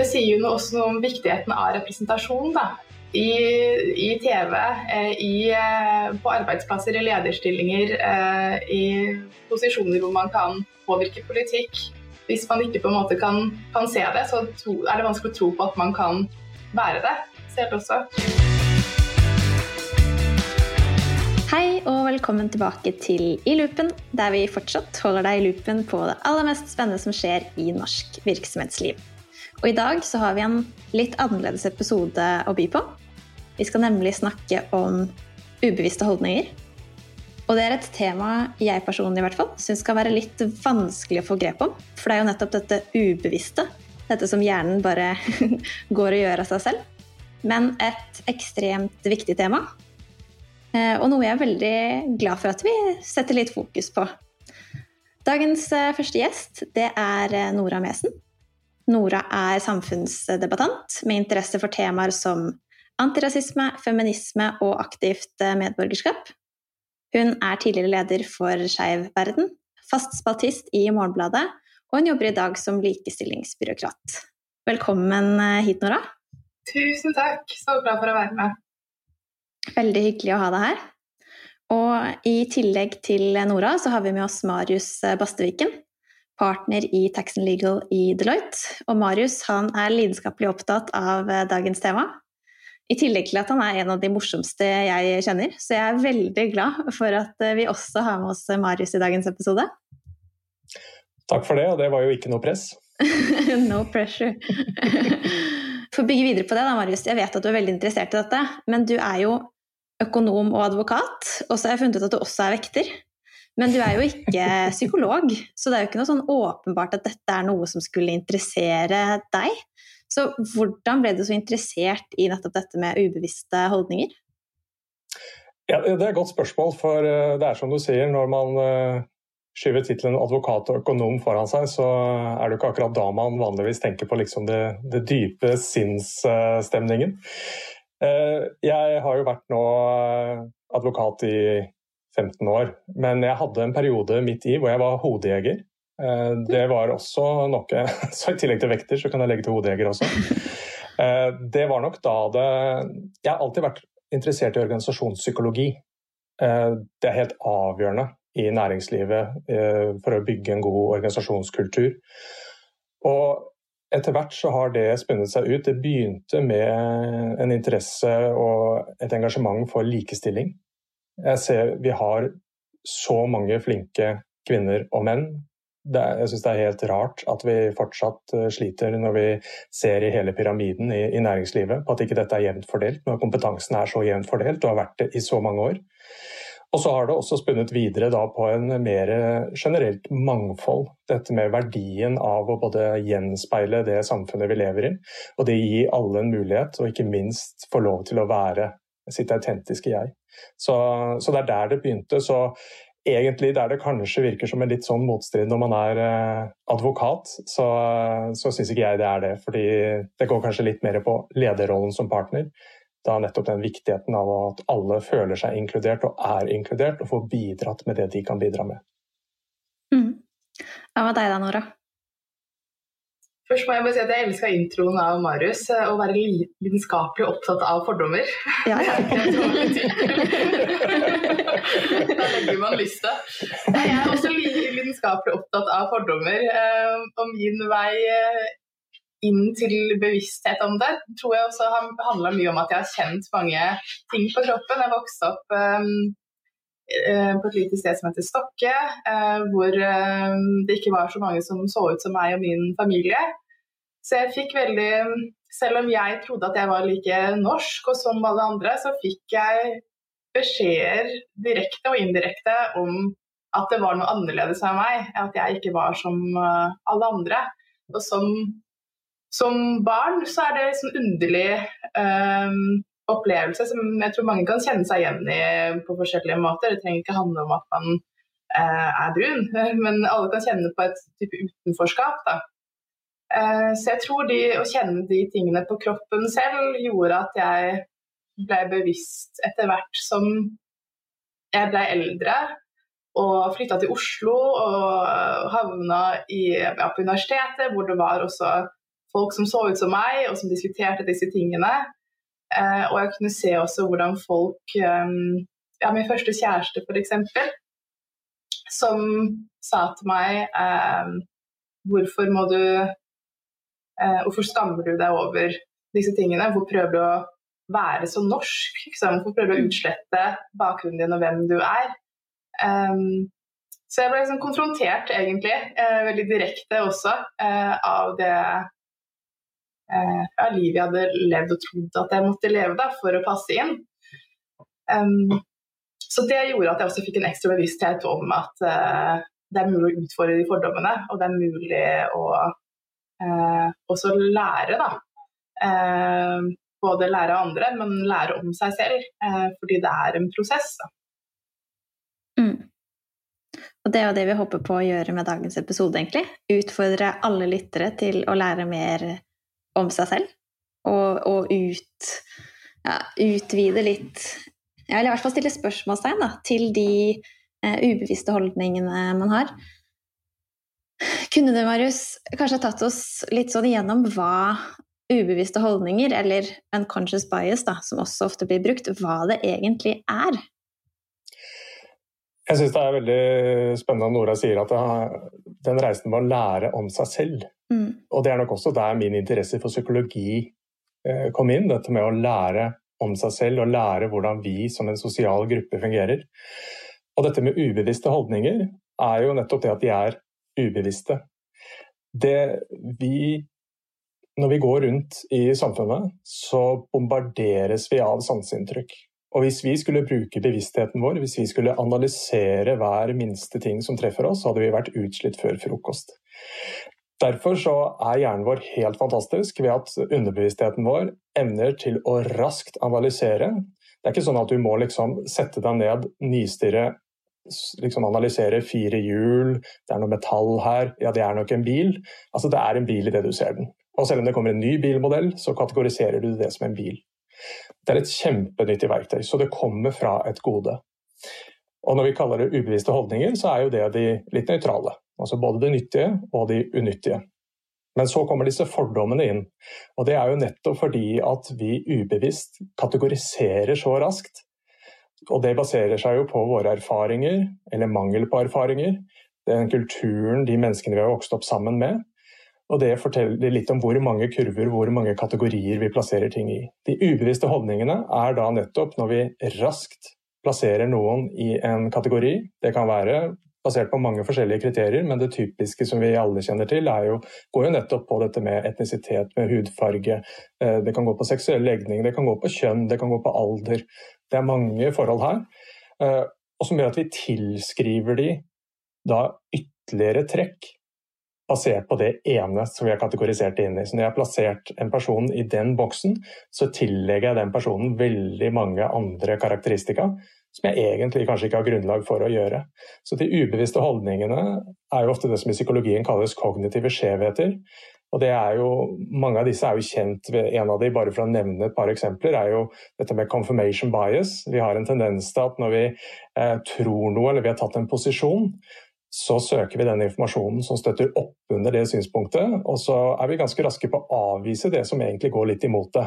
det sier jo også noe om viktigheten av representasjon. da. I, i TV, eh, i, eh, på arbeidsplasser, i lederstillinger, eh, i posisjoner hvor man kan påvirke politikk. Hvis man ikke på en måte kan, kan se det, så er det vanskelig å tro på at man kan være det selv også. Hei og velkommen tilbake til I loopen, der vi fortsatt holder deg i loopen på det aller mest spennende som skjer i norsk virksomhetsliv. Og i dag så har vi en litt annerledes episode å by på. Vi skal nemlig snakke om ubevisste holdninger. Og det er et tema jeg personlig i hvert fall syns skal være litt vanskelig å få grep om. For det er jo nettopp dette ubevisste, dette som hjernen bare går og gjør av seg selv. Men et ekstremt viktig tema. Eh, og noe jeg er veldig glad for at vi setter litt fokus på. Dagens eh, første gjest det er eh, Nora Mesen. Nora er samfunnsdebattant med interesse for temaer som antirasisme, feminisme og aktivt eh, medborgerskap. Hun er tidligere leder for Skeiv verden, fast spaltist i Morgenbladet, og hun jobber i dag som likestillingsbyråkrat. Velkommen eh, hit, Nora. Tusen takk. Så glad for å være med. Veldig hyggelig å ha deg her. Og i tillegg til Nora så har vi med oss Marius Basteviken, partner i Tax and Legal i Deloitte. Og Marius han er lidenskapelig opptatt av eh, dagens tema. I tillegg til at han er en av de morsomste jeg kjenner. Så jeg er veldig glad for at eh, vi også har med oss Marius i dagens episode. Takk for det, og det var jo ikke noe press. no pressure. For å bygge videre på det, da, Marius. Jeg vet at du er veldig interessert i dette, men du er jo økonom og advokat, og så har jeg funnet ut at du også er vekter. Men du er jo ikke psykolog, så det er jo ikke noe sånn åpenbart at dette er noe som skulle interessere deg. Så hvordan ble du så interessert i nettopp dette med ubevisste holdninger? Ja, det er et godt spørsmål, for eh, det er som du sier, når man eh, skyver tittelen advokat og økonom foran seg, så er det jo ikke akkurat da man vanligvis tenker på liksom det, det dype sinnsstemningen. Eh, jeg har jo vært nå advokat i 15 år. Men jeg hadde en periode midt i hvor jeg var hodejeger. Eh, det var også noe Så i tillegg til vekter, så kan jeg legge til hodejeger også. Eh, det var nok da det Jeg har alltid vært interessert i organisasjonspsykologi. Eh, det er helt avgjørende i næringslivet for å bygge en god organisasjonskultur. Og etter hvert så har det spunnet seg ut. Det begynte med en interesse og et engasjement for likestilling. Jeg ser vi har så mange flinke kvinner og menn. Er, jeg syns det er helt rart at vi fortsatt eh, sliter når vi ser i hele pyramiden i, i næringslivet på at ikke dette er jevnt fordelt, når kompetansen er så jevnt fordelt og har vært det i så mange år. Og så har det også spunnet videre på en mer generelt mangfold. Dette med verdien av å både gjenspeile det samfunnet vi lever i, og det gir alle en mulighet, og ikke minst få lov til å være sitt autentiske jeg. Så, så, det er der det begynte. Så egentlig der det kanskje virker som en litt sånn motstrid når man er eh, advokat, så, så syns ikke jeg det er det. Fordi det går kanskje litt mer på lederrollen som partner. Da nettopp den viktigheten av at alle føler seg inkludert og er inkludert, og får bidratt med det de kan bidra med. Mm. Hva med deg da, Nora? Først må jeg bare si at jeg elska introen av Marius. Eh, å være lidenskapelig opptatt av fordommer. Ja, ja. da legger man lista. Jeg er også lidenskapelig opptatt av fordommer. Eh, og min vei eh, inn til bevissthet om det tror jeg også har handla mye om at jeg har kjent mange ting på kroppen. Jeg vokste opp på et lite sted som heter Stokke, hvor det ikke var så mange som så ut som meg og min familie. Så jeg fikk veldig Selv om jeg trodde at jeg var like norsk og som alle andre, så fikk jeg beskjeder direkte og indirekte om at det var noe annerledes av meg. At jeg ikke var som eh, alle andre. Og som, som barn så er det sånn underlig um, opplevelse som jeg tror mange kan kjenne seg igjen i på forskjellige måter. Det trenger ikke handle om at man eh, er brun, men alle kan kjenne på et type utenforskap. da. Eh, så jeg tror de, å kjenne de tingene på kroppen selv gjorde at jeg ble bevisst etter hvert som jeg ble eldre og flytta til Oslo og havna i, ja, på universitetet, hvor det var også folk som så ut som meg, og som diskuterte disse tingene. Eh, og jeg kunne se også hvordan folk um, Ja, min første kjæreste, f.eks., som sa til meg um, Hvorfor må du Hvorfor skammer du deg over disse tingene? Hvorfor prøver du å være så norsk? Hvorfor prøver du å utslette bakgrunnen din og hvem du er? Så jeg ble liksom konfrontert, egentlig, veldig direkte også, av det eh, ja, livet jeg hadde levd og trodd at jeg måtte leve da, for å passe inn. Um, så det gjorde at jeg også fikk en ekstra bevissthet om at uh, det er mulig å utfordre de fordommene, og det er mulig å uh, også lære, da. Uh, både lære av andre, men lære om seg selv, fordi det er en prosess. Da. Mm. Og det er jo det vi håper på å gjøre med dagens episode, egentlig. Utfordre alle lyttere til å lære mer om seg selv. Og, og ut, ja, utvide litt Eller i hvert fall stille spørsmålstegn da, til de eh, ubevisste holdningene man har. Kunne du, Marius, kanskje tatt oss litt sånn igjennom hva ubevisste holdninger, eller unconscious bias, da, som også ofte blir brukt, hva det egentlig er? Jeg syns det er veldig spennende at Nora sier at den reisen var å lære om seg selv. Mm. Og det er nok også der min interesse for psykologi eh, kom inn. Dette med å lære om seg selv og lære hvordan vi som en sosial gruppe fungerer. Og dette med ubevisste holdninger er jo nettopp det at de er ubevisste. Det vi Når vi går rundt i samfunnet, så bombarderes vi av sanseinntrykk. Og hvis vi skulle bruke bevisstheten vår, hvis vi skulle analysere hver minste ting som treffer oss, så hadde vi vært utslitt før frokost. Derfor så er hjernen vår helt fantastisk ved at underbevisstheten vår evner til å raskt analysere. Det er ikke sånn at du må liksom sette deg ned, nistirre, liksom analysere fire hjul, det er noe metall her, ja det er nok en bil. Altså det er en bil i det du ser den. Og selv om det kommer en ny bilmodell, så kategoriserer du det som en bil. Det er et kjempenyttig verktøy, så det kommer fra et gode. Og når vi kaller det ubevisste holdninger, så er jo det de litt nøytrale. Altså både det nyttige og de unyttige. Men så kommer disse fordommene inn. Og det er jo nettopp fordi at vi ubevisst kategoriserer så raskt. Og det baserer seg jo på våre erfaringer, eller mangel på erfaringer. Den kulturen, de menneskene vi har vokst opp sammen med. Og det forteller litt om hvor mange kurver, hvor mange kategorier vi plasserer ting i. De ubevisste holdningene er da nettopp når vi raskt plasserer noen i en kategori. Det kan være basert på mange forskjellige kriterier, men det typiske som vi alle kjenner til, jo, går jo nettopp på dette med etnisitet, med hudfarge. Eh, det kan gå på seksuell legning, det kan gå på kjønn, det kan gå på alder. Det er mange forhold her. Eh, og som gjør at vi tilskriver de da ytterligere trekk basert på det ene som vi har kategorisert det inn i. Så når jeg har plassert en person i den boksen, så tillegger jeg den personen veldig mange andre karakteristika som jeg egentlig kanskje ikke har grunnlag for å gjøre. Så de ubevisste holdningene er jo ofte det som i psykologien kalles kognitive skjevheter. Og det er jo, Mange av disse er jo kjent ved en av de, bare for å nevne et par eksempler, er jo dette med confirmation bias. Vi har en tendens til at når vi eh, tror noe eller vi har tatt en posisjon, så søker vi den informasjonen som støtter opp under det synspunktet, og så er vi ganske raske på å avvise det som egentlig går litt imot det.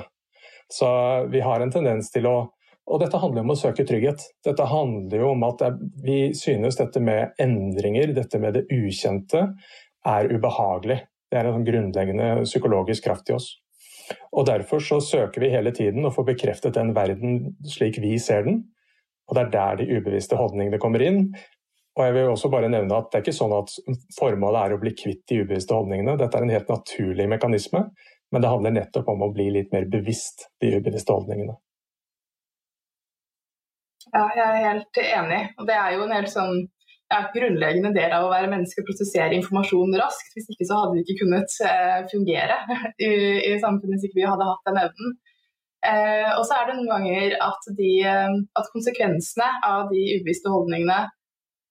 Så vi har en tendens til å Og dette handler om å søke trygghet. Dette handler jo om at vi synes dette med endringer, dette med det ukjente, er ubehagelig. Det er en sånn grunnleggende psykologisk kraft i oss. Og Derfor så søker vi hele tiden å få bekreftet den verden slik vi ser den. Og Det er der de ubevisste holdningene kommer inn. Og jeg vil også bare nevne at Det er ikke sånn at formålet er å bli kvitt de ubevisste holdningene. Dette er en helt naturlig mekanisme, men det handler nettopp om å bli litt mer bevisst de ubevisste holdningene. Ja, jeg er helt enig. Og det er jo en helt sånn ja, grunnleggende del av å være menneske å prosessere informasjon raskt. Hvis ikke så hadde vi ikke kunnet eh, fungere i, i, samfunnet hvis ikke vi hadde hatt den evnen. Eh, og så er det noen ganger at, de, eh, at konsekvensene av de ubevisste holdningene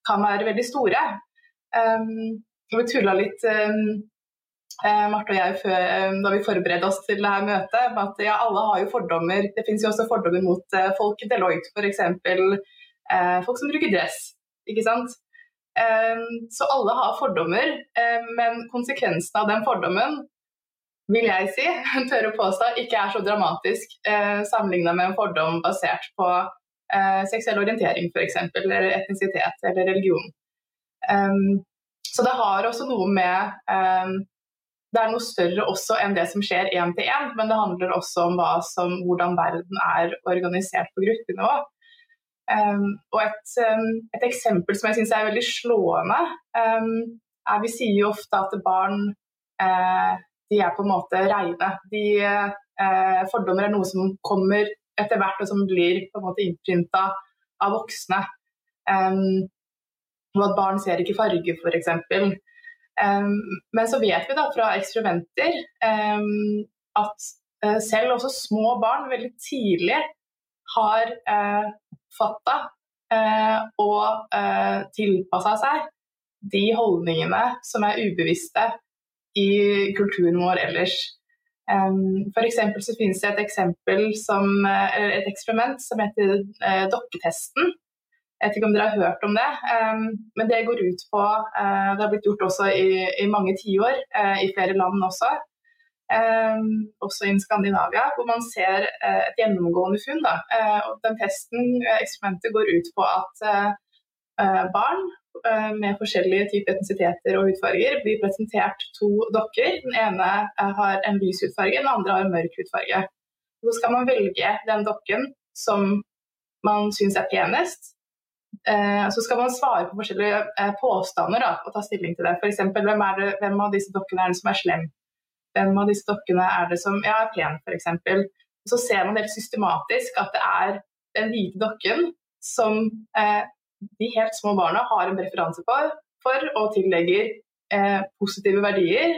kan være veldig store. Um, vi tulla litt um, Marte og jeg før, um, da vi forberedte oss til dette møtet, med at ja, alle har jo fordommer. Det finnes jo også fordommer mot uh, folk i Deloitte, f.eks. Uh, folk som bruker dress. Ikke sant? Um, så alle har fordommer, men konsekvensen av den fordommen vil jeg si, tør å påstå, ikke er så dramatisk eh, sammenligna med en fordom basert på eh, seksuell orientering f.eks., eller etnisitet eller religion. Um, så det har også noe med um, Det er noe større også enn det som skjer én til én, men det handler også om som, hvordan verden er organisert på gruppenivå. Um, og et, et, eksempel som jeg syns er veldig slående, er vi sier jo ofte at barn uh, de er på en måte reine. De, eh, fordommer er noe som kommer etter hvert, og som blir på en måte innprinta av voksne. Um, og at barn ser ikke farge, f.eks. Um, men så vet vi da fra eksperimenter um, at uh, selv også små barn veldig tidlig har uh, fatta uh, og uh, tilpassa seg de holdningene som er ubevisste i kulturen vår ellers. For så finnes det et, som, et eksperiment som heter eh, dokketesten. Jeg vet ikke om dere har hørt om det, men det går ut på eh, Det har blitt gjort også i, i mange tiår, eh, i flere land også. også i Skandinavia, hvor man ser et gjennomgående funn. Den testen, eksperimentet, går ut på at barn Eh, med forskjellige typer etnisiteter og hudfarger blir presentert to dokker. Den ene eh, har en lys hudfarge, den andre har en mørk hudfarge. Så skal man velge den dokken som man syns er penest. Eh, så skal man svare på forskjellige påstander da, og ta stilling til det. F.eks. Hvem, hvem av disse dokkene er det som er slem? Hvem av disse dokkene er det som ja, er pen, f.eks. Så ser man helt systematisk at det er den hvite dokken som eh, de helt små barna har en preferanse for, for og tillegger eh, positive verdier,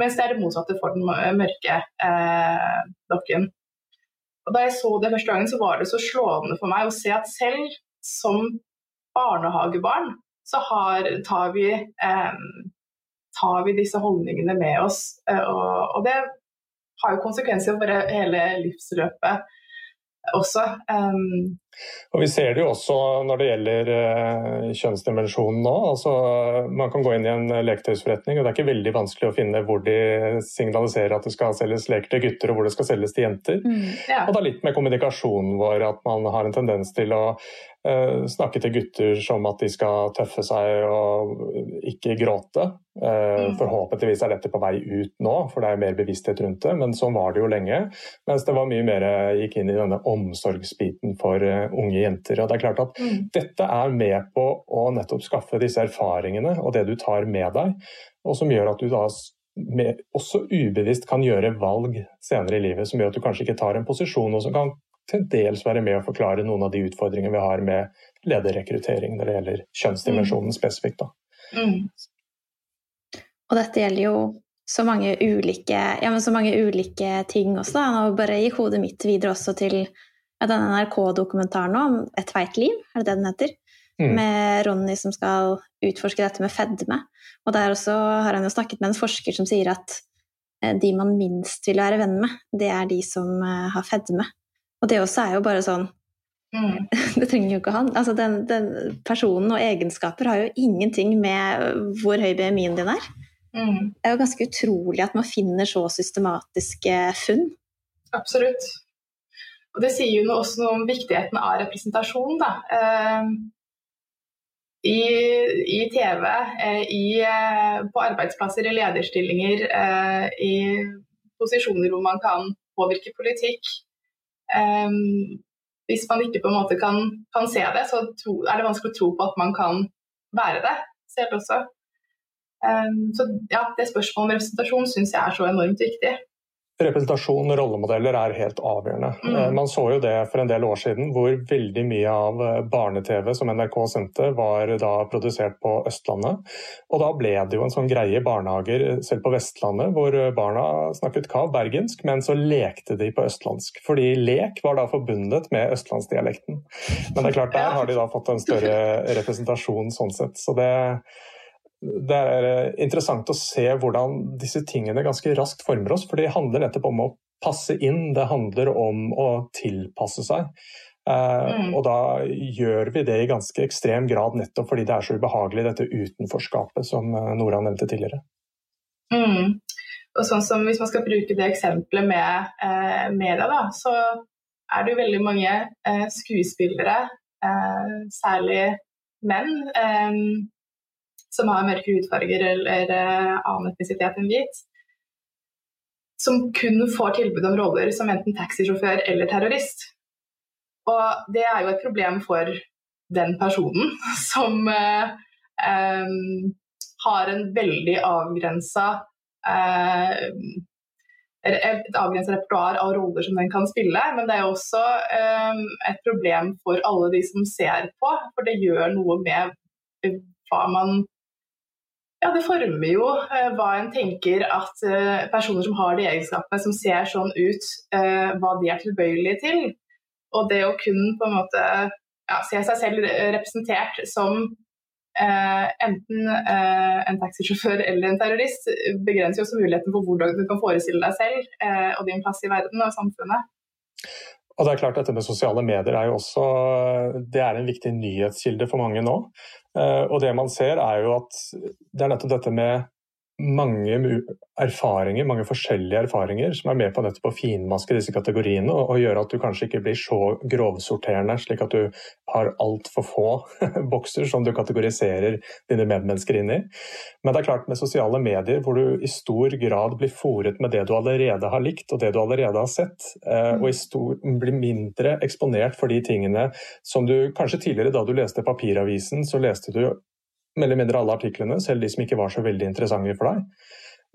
mens det er det motsatte for den mørke eh, dokken. Og da jeg så det første gangen, så var det så slående for meg å se at selv som barnehagebarn så har, tar, vi, eh, tar, vi, disse holdningene med oss. Eh, og, og, det har jo konsekvenser for hele livsløpet også. Um, og Vi ser det jo også når det gjelder uh, kjønnsdimensjonen nå. Altså, man kan gå inn i en leketøysforretning, og det er ikke veldig vanskelig å finne hvor de signaliserer at det skal selges leker til gutter, og hvor det skal selges til jenter. Mm, ja. Og det er litt med kommunikasjonen vår at man har en tendens til å snakke til gutter som at de skal tøffe seg og ikke gråte. Uh, mm. Forhåpentligvis er dette på vei ut nå, for det er mer bevissthet rundt det, men sånn var det jo lenge. Mens det var mye mer gikk inn i denne omsorgsbiten for unge jenter. Og det er klart at mm. Dette er med på å nettopp skaffe disse erfaringene og det du tar med deg, og som gjør at du da med, også ubevisst kan gjøre valg senere i livet som gjør at du kanskje ikke tar en posisjon, og som kan til dels være med å forklare noen av de utfordringene vi har med lederrekruttering når det gjelder kjønnsdimensjonen mm. spesifikt. Mm. Og dette gjelder jo så mange ulike, ja, så mange ulike ting også. Da. Nå bare gikk hodet mitt videre også til ja, den NRK-dokumentaren om Et feit liv, er det det den heter? Mm. Med Ronny som skal utforske dette med fedme. Og der også har han jo snakket med en forsker som sier at eh, de man minst vil være venn med, det er de som eh, har fedme. Og det også er jo bare sånn mm. Det trenger jo ikke han. Altså den, den, personen og egenskaper har jo ingenting med hvor høy BMI-en din er. Mm. Det er jo ganske utrolig at man finner så systematiske funn. Absolutt. Og det sier jo også noe om viktigheten av representasjon. Da. Eh, i, i, TV, eh, i, på arbeidsplasser, i lederstillinger, eh, i posisjoner hvor man kan påvirke politikk. Um, hvis man ikke på en måte kan, kan se det, så tro, er det vanskelig å tro på at man kan være det selv også. Um, så ja, det spørsmålet om representasjon syns jeg er så enormt viktig representasjon og rollemodeller er helt avgjørende. Mm. Eh, man så jo det for en del år siden, hvor veldig mye av eh, barne-TV som NRK sendte, var da produsert på Østlandet. Og da ble det jo en sånn greie i barnehager, eh, selv på Vestlandet, hvor barna snakket kav bergensk, men så lekte de på østlandsk. Fordi lek var da forbundet med østlandsdialekten. Men det er klart, der har de da fått en større representasjon sånn sett. Så det det er eh, interessant å se hvordan disse tingene ganske raskt former oss. For det handler nettopp om å passe inn, det handler om å tilpasse seg. Eh, mm. Og da gjør vi det i ganske ekstrem grad nettopp fordi det er så ubehagelig, dette utenforskapet som eh, Nora nevnte tidligere. Mm. Og sånn som Hvis man skal bruke det eksempelet med eh, media, da, så er det jo veldig mange eh, skuespillere, eh, særlig menn, som har mørke hudfarger eller eh, annen etnisitet enn hvit, som kun får tilbud om roller som enten taxisjåfør eller terrorist. Og det er jo et problem for den personen som eh, eh, har en veldig avgrensa eh, et avgrenset repertoar av roller som den kan spille, men det er også eh, et problem for alle de som ser på, for det gjør noe med hva man ja, Det former jo eh, hva en tenker at eh, personer som har de egenskapene, som ser sånn ut, eh, hva de er tilbøyelige til. Og det å kun på en måte ja, se seg selv representert som eh, enten eh, en taxisjåfør eller en terrorist, begrenser jo også muligheten for hvordan du kan forestille deg selv eh, og din plass i verden og samfunnet. Og det er klart Dette med sosiale medier er jo også det er en viktig nyhetskilde for mange nå. Eh, og det man ser er jo at det er nettopp dette med mange erfaringer, mange forskjellige erfaringer som er med på nettopp å finmaske disse kategoriene og, gjøre at du kanskje ikke blir så grovsorterende, slik at du har altfor få bokser som du kategoriserer dine medmennesker inn i. Men det er klart med sosiale medier, hvor du i stor grad blir fòret med det du allerede har likt og det du allerede har sett, eh, og i stor, blir mindre eksponert for de tingene som du kanskje tidligere, da du leste papiravisen, så leste du eller mindre alle artiklene, selv de som ikke var så veldig interessante for deg.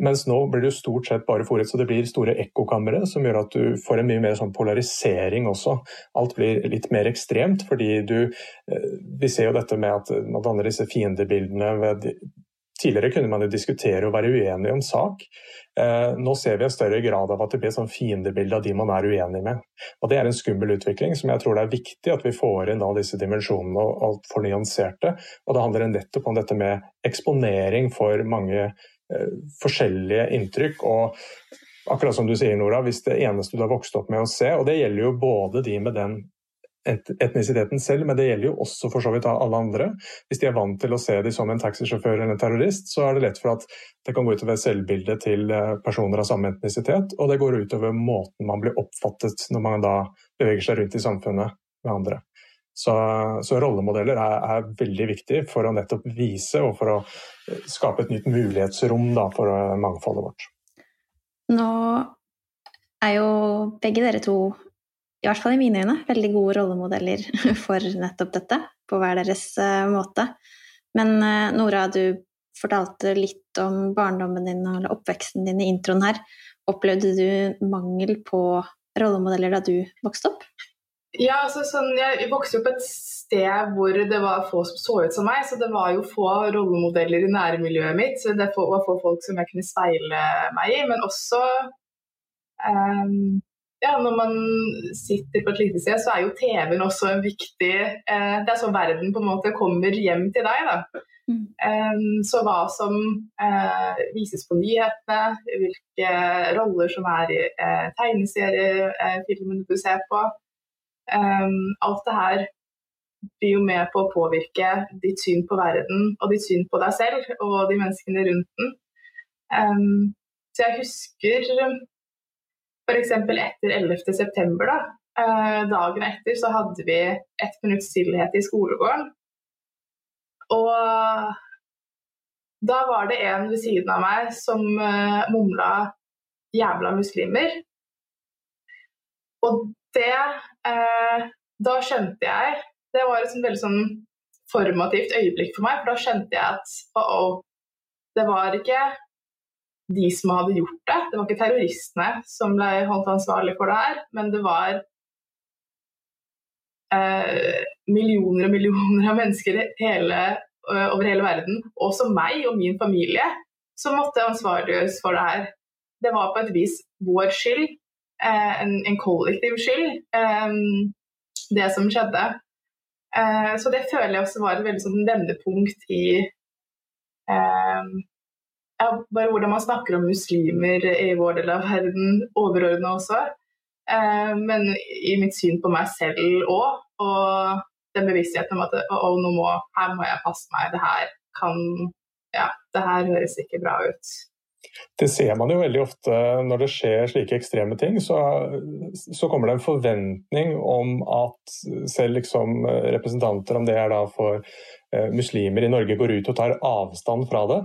Mens nå blir du stort sett bare fòret, så det blir store ekkokamre som gjør at du får en mye mer sånn polarisering også. Alt blir litt mer ekstremt, fordi du eh, Vi ser jo dette med at man danner disse fiendebildene ved Tidligere kunne man jo diskutere og være uenig om sak. Eh, nå ser vi en større grad av at det blir sånn fiendebilde av de man er uenig med. Og Det er en skummel utvikling som jeg tror det er viktig at vi får inn da disse dimensjonene og, får nyansert det. Og det handler nettopp om dette med eksponering for mange eh, forskjellige inntrykk. og akkurat som du sier, Nora, hvis det eneste du har vokst opp med å se, og det gjelder jo både de med den etnisiteten selv, men det gjelder jo også for så vidt alle andre. Hvis de er vant til å se dem som en taxisjåfør eller en terrorist, så er det lett for at det kan gå utover selvbildet til eh, personer av samme etnisitet, og det går utover måten man blir oppfattet når man da beveger seg rundt i samfunnet med andre. Så, så rollemodeller er, er, veldig viktig for å nettopp vise og for å eh, skape et nytt mulighetsrom da, for eh, mangfoldet vårt. Nå er jo begge dere to i hvert fall i mine øyne, veldig gode rollemodeller for nettopp dette, på hver deres uh, måte. Men uh, Nora, du fortalte litt om barndommen din eller oppveksten din i introen her. Opplevde du mangel på rollemodeller da du vokste opp? Ja, altså sånn, Jeg vokste opp et sted hvor det var få som så ut som meg, så det var jo få rollemodeller i nærmiljøet mitt. så Det var få folk som jeg kunne speile meg i, men også um, ja, når man sitter på et lite sted, så er jo TV-en også en viktig eh, Det er sånn verden på en måte kommer hjem til deg. da. Mm. Um, så hva som uh, vises på nyhetene, hvilke roller som er i uh, tegneseriefilmene uh, du ser på. Um, alt det her blir jo med på å påvirke ditt syn på verden og ditt syn på deg selv og de menneskene rundt den. Um, så jeg husker F.eks. etter 11.9., da, eh, dagen etter, så hadde vi ett minutts stillhet i skolegården. Og da var det en ved siden av meg som uh, mumla 'jævla muslimer'. Og det eh, Da skjønte jeg Det var et sånn veldig sånn formativt øyeblikk for meg, for da skjønte jeg at oh, oh, det var ikke de som hadde gjort det. Det var ikke terroristene som ble holdt ansvarlig for det her, men det var eh, millioner og millioner av mennesker hele, uh, over hele verden, også meg og min familie, som måtte ansvarliggjøres for det her. Det var på et vis vår skyld, eh, en, en, kollektiv skyld, eh, det som skjedde. Eh, så det føler jeg også var et veldig sånn vendepunkt i eh, bare hvordan man snakker om muslimer i vår del av verden, overordna også. Eh, men i mitt syn på meg selv òg, og den bevisstheten om at å, nå må, her må jeg passe meg, det her kan Ja, det her høres ikke bra ut. Det ser man jo veldig ofte når det skjer slike ekstreme ting. Så, så kommer det en forventning om at selv liksom representanter, om det er da for muslimer i Norge går ut og tar avstand fra det.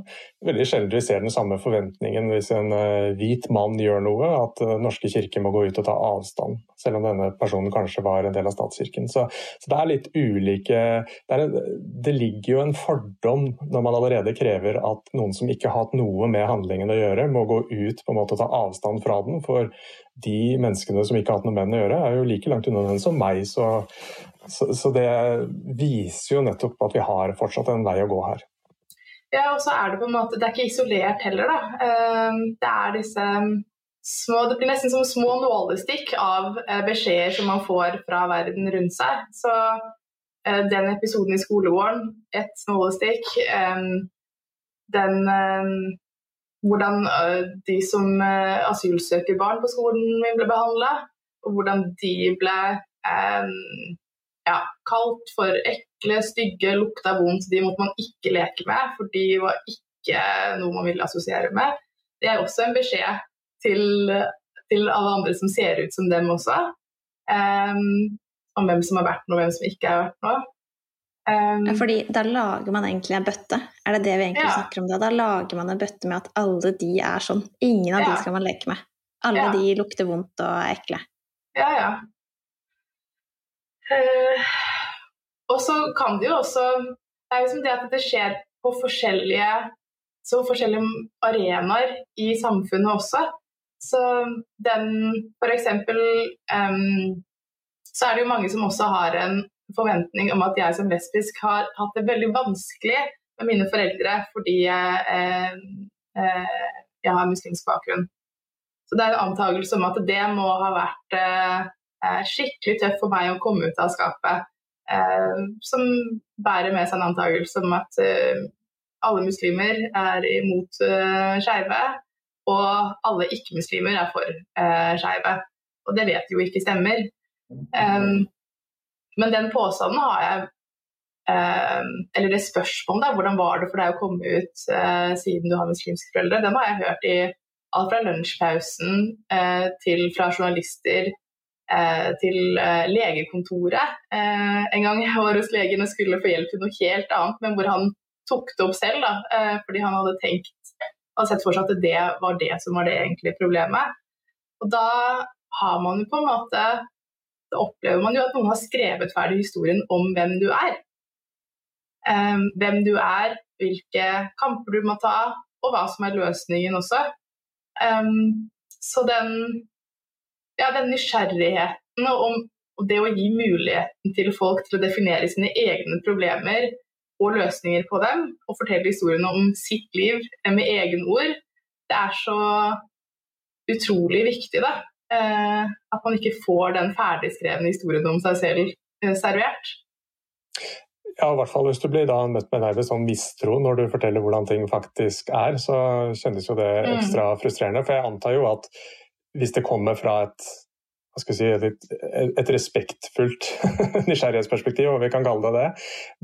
Veldig sjelden vi ser den samme forventningen hvis en eh, hvit mann gjør noe, at Den eh, norske kirke må gå ut og ta avstand, selv om denne personen kanskje var en del av statskirken. Så, så det er litt ulike det, er, det, ligger jo en fordom når man allerede krever at noen som ikke har hatt noe med handlingen å gjøre, må gå ut på en måte og ta avstand fra den. For de menneskene som ikke har hatt noe med den å gjøre, er jo like langt unna den som meg. Så, så, så, det viser jo nettopp at vi har fortsatt en vei å gå her. Ja, og så er det på en måte, det er ikke isolert heller, da. Ehm, det er disse små Det blir nesten som små nålestikk av eh, beskjeder som man får fra verden rundt seg. Så eh, den episoden i skolegården, ett nålestikk. Ehm, den ehm, hvordan eh, de som asylsøkerbarn på skolen min ble behandla, og hvordan de ble ja, kalt for ekle, stygge, lukta vondt. De måtte man ikke leke med, for de var ikke noe man ville assosiere med. Det er også en beskjed til, til alle andre som ser ut som dem også. eh, om hvem som har vært noe, og hvem som ikke har vært noe. Um, fordi da lager man egentlig en bøtte, er det det vi egentlig ja. snakker om da? Da lager man en bøtte med at alle de er sånn. Ingen av ja. de skal man leke med. Alle ja. de lukter vondt og er ekle. Ja, ja. Uh, og så kan det jo også Det er liksom det at det skjer på forskjellige, så forskjellige arenaer i samfunnet også. Så den for eksempel um, Så er det jo mange som også har en forventning om at jeg som lesbisk har hatt det veldig vanskelig med mine foreldre fordi jeg, eh, eh, jeg har muslimsk bakgrunn. Så det er en antakelse om at det må ha vært eh, Eh, skikkelig tøff for meg å komme ut av skapet. Eh, som bærer med seg en antakelse om at eh, alle muslimer er imot skeive, og alle ikke-muslimer er for skeive. Og det vet jo ikke stemmer. Men den påstanden har jeg Eller det spørsmålet, hvordan var det for deg å komme ut siden du har muslimske foreldre, den har jeg hørt i alt fra lunsjpausen til fra journalister Eh, til eh, legekontoret eh, en gang jeg var hos legen og skulle få hjelp til noe helt annet, men hvor han tok det opp selv, da, fordi han hadde tenkt og sett for seg at det var det som var det egentlige problemet. Og da har man jo på en måte Da opplever man jo at noen har skrevet ferdig historien om hvem du er. Um, hvem du er, hvilke kamper du må ta, og hva som er løsningen også. Um, så den ja, den nysgjerrigheten og, og det å gi muligheten til folk til å definere sine egne problemer og løsninger på dem, og fortelle historiene om sitt liv med egne ord, det er så utrolig viktig. da. Eh, at man ikke får den ferdigskrevne historien om seg selv eh, servert. Ja, i hvert fall hvis du blir da møtt med nærmest sånn mistro når du forteller hvordan ting faktisk er, så kjennes jo det mm. ekstra frustrerende. For jeg antar jo at hvis det kommer fra et, si, et, et respektfullt nysgjerrighetsperspektiv, og vi kan kalle det det,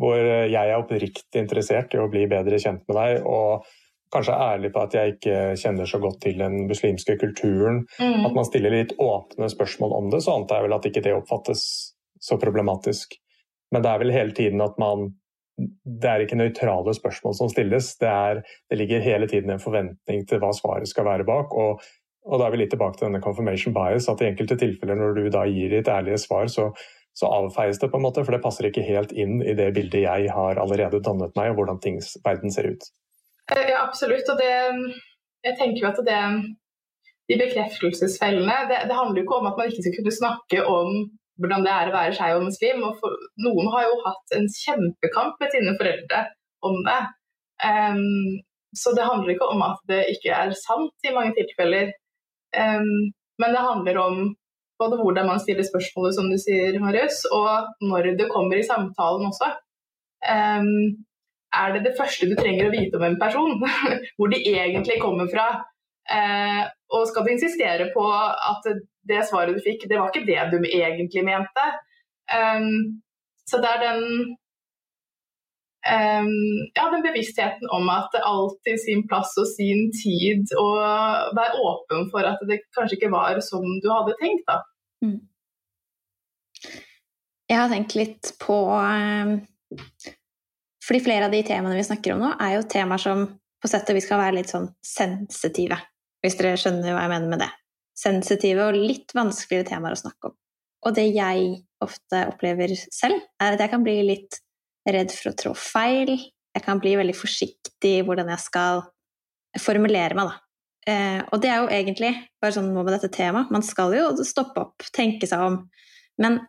hvor jeg er oppriktig interessert i å bli bedre kjent med deg, og kanskje ærlig på at jeg ikke kjenner så godt til den muslimske kulturen, mm. at man stiller litt åpne spørsmål om det, så antar jeg vel at ikke det oppfattes så problematisk. Men det er vel hele tiden at man det er ikke nøytrale spørsmål som stilles. Det, er, det, ligger hele tiden en forventning til hva svaret skal være bak. Og og da er vi litt tilbake til denne confirmation bias, at i enkelte tilfeller når du da gir ditt ærlige svar, så, så, avfeies det på en måte, for det passer ikke helt inn i det bildet jeg har allerede dannet meg, og hvordan tings, verden ser ut. Eh, ja, absolutt. Og det, jeg tenker jo at det, de bekreftelsesfellene, det, det handler jo ikke om at man ikke skal kunne snakke om hvordan det er å være skeiv og muslim. Og for, noen har jo hatt en kjempekamp med sine foreldre om det. Um, så det handler ikke om at det ikke er sant i mange tilfeller. Um, men det handler om både hvordan man stiller spørsmålet, som du sier, Marius, og når det kommer i samtalen også. Um, er det det første du trenger å vite om en person? Hvor de egentlig kommer fra? Eh, og skal du insistere på at det svaret du fikk, det var ikke det du egentlig mente? Um, så det er den um, ja, den bevisstheten om at det alltid sin plass og sin tid, og være åpen for at det kanskje ikke var som du hadde tenkt. da. Mm. Jeg har tenkt litt på um, Fordi flere av de temaene vi snakker om nå, er jo temaer som på sett og vis skal være litt sånn sensitive, hvis dere skjønner hva jeg mener med det. Sensitive og litt vanskeligere temaer å snakke om. Og det jeg ofte opplever selv, er at jeg kan bli litt redd for å trå feil. Jeg kan bli veldig forsiktig i hvordan jeg skal formulere meg, da. Eh, og det er jo egentlig bare sånn med dette temaet. Man skal jo stoppe opp, tenke seg om. Men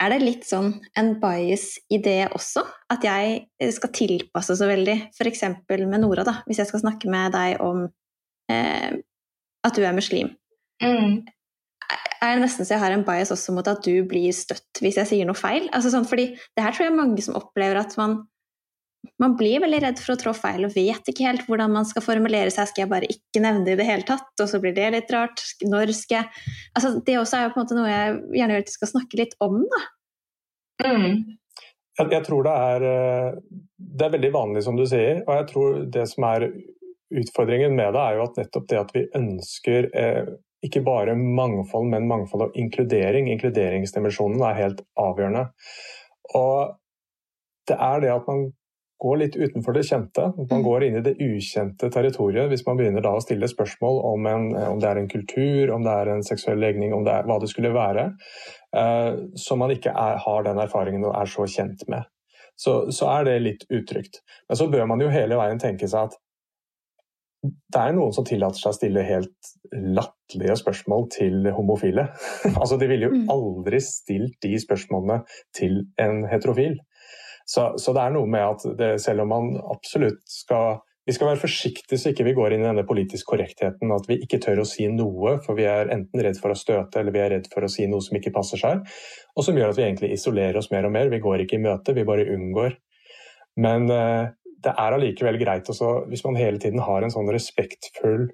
er det litt sånn en bias i det også? At jeg skal tilpasse så veldig? F.eks. med Nora, da. Hvis jeg skal snakke med deg om eh, at du er muslim. Mm er det nesten så jeg har en bias også mot at du blir støtt hvis jeg sier noe feil. Altså sånn, fordi det her tror jeg mange som opplever at man, man blir veldig redd for å trå feil og vet ikke helt hvordan man skal formulere seg. Skal jeg bare ikke nevne det i det hele tatt, og så blir det litt rart? Når skal jeg altså, Det også er jo på en måte noe jeg gjerne vil at vi skal snakke litt om, da. Mm. Jeg, jeg, tror det er, eh, det er veldig vanlig, som du sier. Og jeg tror det som er utfordringen med det, er jo at nettopp det at vi ønsker eh, ikke bare mangfold, men mangfold og inkludering. Inkluderingsdimensjonen er helt avgjørende. Og det er det at man går litt utenfor det kjente. Man mm. går inn i det ukjente territoriet hvis man begynner da å stille spørsmål om, en, om det er en kultur, om det er en seksuell legning, om det er hva det skulle være, eh, som man ikke er, har den erfaringen og er så kjent med. Så, så, er det litt utrygt. Men så bør man jo hele veien tenke seg at det er noen som tillater seg å stille helt latterlige spørsmål til homofile. altså, De ville jo mm. aldri stilt de spørsmålene til en heterofil. Så, så det er noe med at det, selv om man absolutt skal vi skal være forsiktige så ikke vi går inn i denne politisk korrektheten, at vi ikke tør å si noe, for vi er enten redd for å støte eller vi er redd for å si noe som ikke passer seg, og som gjør at vi egentlig isolerer oss mer og mer. Vi går ikke i møte, vi bare unngår. Men eh, det er allikevel greit også, hvis man hele tiden har en sånn respektfull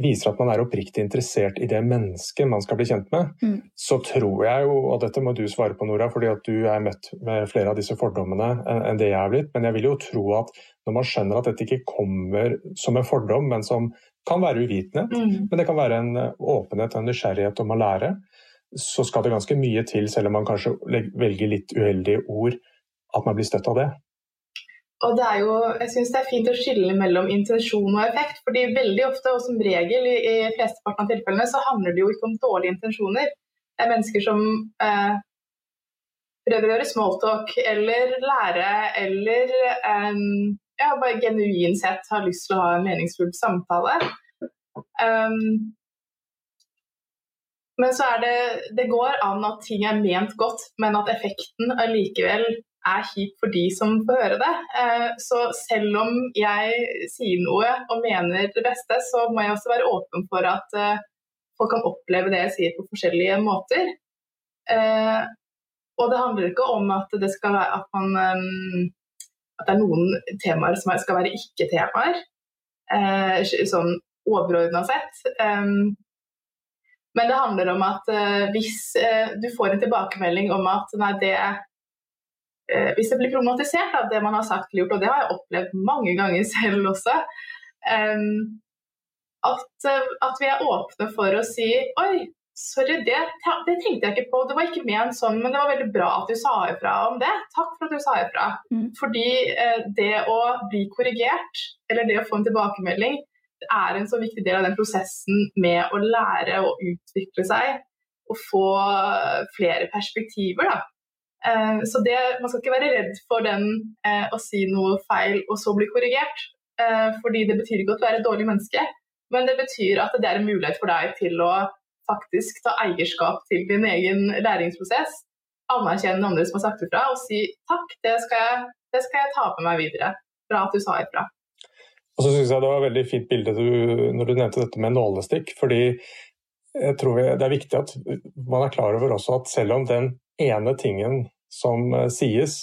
Viser at man er oppriktig interessert i det mennesket man skal bli kjent med, mm. så tror jeg jo, og dette må du svare på, Nora, fordi at du er møtt med flere av disse fordommene enn det jeg er blitt, men jeg vil jo tro at når man skjønner at dette ikke kommer som en fordom, men som kan være uvitenhet, mm. men det kan være en åpenhet og en nysgjerrighet om å lære, så skal det ganske mye til, selv om man kanskje velger litt uheldige ord, at man blir støtt av det. Og det er jo, jeg syns det er fint å skille mellom intensjon og effekt. fordi veldig ofte, og som regel i, i flesteparten av tilfellene, så handler det jo ikke om dårlige intensjoner. Det er mennesker som eh, prøver å gjøre smalltalk eller lære eller eh, ja, bare genuint sett har lyst til å ha en meningsfull samtale. Um, men så er det Det går an at ting er ment godt, men at effekten allikevel er kjipt for de som får høre det. Eh, så selv om jeg sier noe og mener det beste, så må jeg også være åpen for at eh, folk kan oppleve det jeg sier på forskjellige måter. Eh, og det handler ikke om at det skal være at man at det er noen temaer som skal være ikke-temaer, sånn overordna sett. Men det handler om at hvis du får en tilbakemelding om at nei, det eh, hvis det blir problematisert av det man har sagt eller gjort, og det har jeg opplevd mange ganger selv også, eh, at, at, vi er åpne for å si oi, sorry, det, det, tenkte jeg ikke på, det var ikke ment sånn, men det var veldig bra at du sa ifra om det. Takk for at du sa ifra. Mm. Fordi eh, det å bli korrigert, eller det å få en tilbakemelding, det er en så viktig del av den prosessen med å lære å utvikle seg og få flere perspektiver. Da. Eh, så det, Man skal ikke være redd for den eh, å si noe feil og så bli korrigert. Eh, fordi det betyr ikke at du er et dårlig menneske, men det betyr at det er en mulighet for deg til å faktisk ta eierskap til din egen læringsprosess. Anerkjenne andre som har sagt ifra, og si takk, det skal jeg, det skal jeg ta med meg videre. Bra at du sa ifra. Og så synes jeg Det var et veldig fint bilde du, når du nevnte dette med nålestikk. fordi jeg tror Det er viktig at man er klar over også at selv om den ene tingen som eh, sies,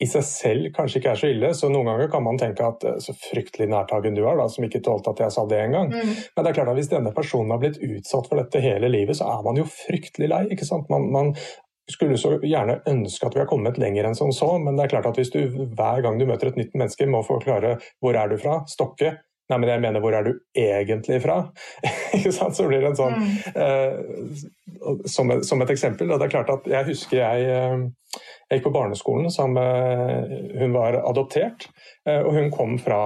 i seg selv kanskje ikke er så ille. Så noen ganger kan man tenke at eh, så fryktelig nærtagen du er, da, som ikke tålte at jeg sa det engang. Mm. Men det er klart at hvis denne personen har blitt utsatt for dette hele livet, så er man jo fryktelig lei. ikke sant? Man, man skulle så gjerne ønske at vi har kommet lenger enn som så, men det er klart at hvis du hver gang du møter et nytt menneske må forklare hvor er du fra, Stokke, Nei, men jeg mener, hvor er du egentlig fra? så blir det en sånn mm. eh, som, et, som, et eksempel. Og det er klart at Jeg husker jeg, eh, jeg gikk på barneskolen sammen med Hun var adoptert, eh, og hun kom fra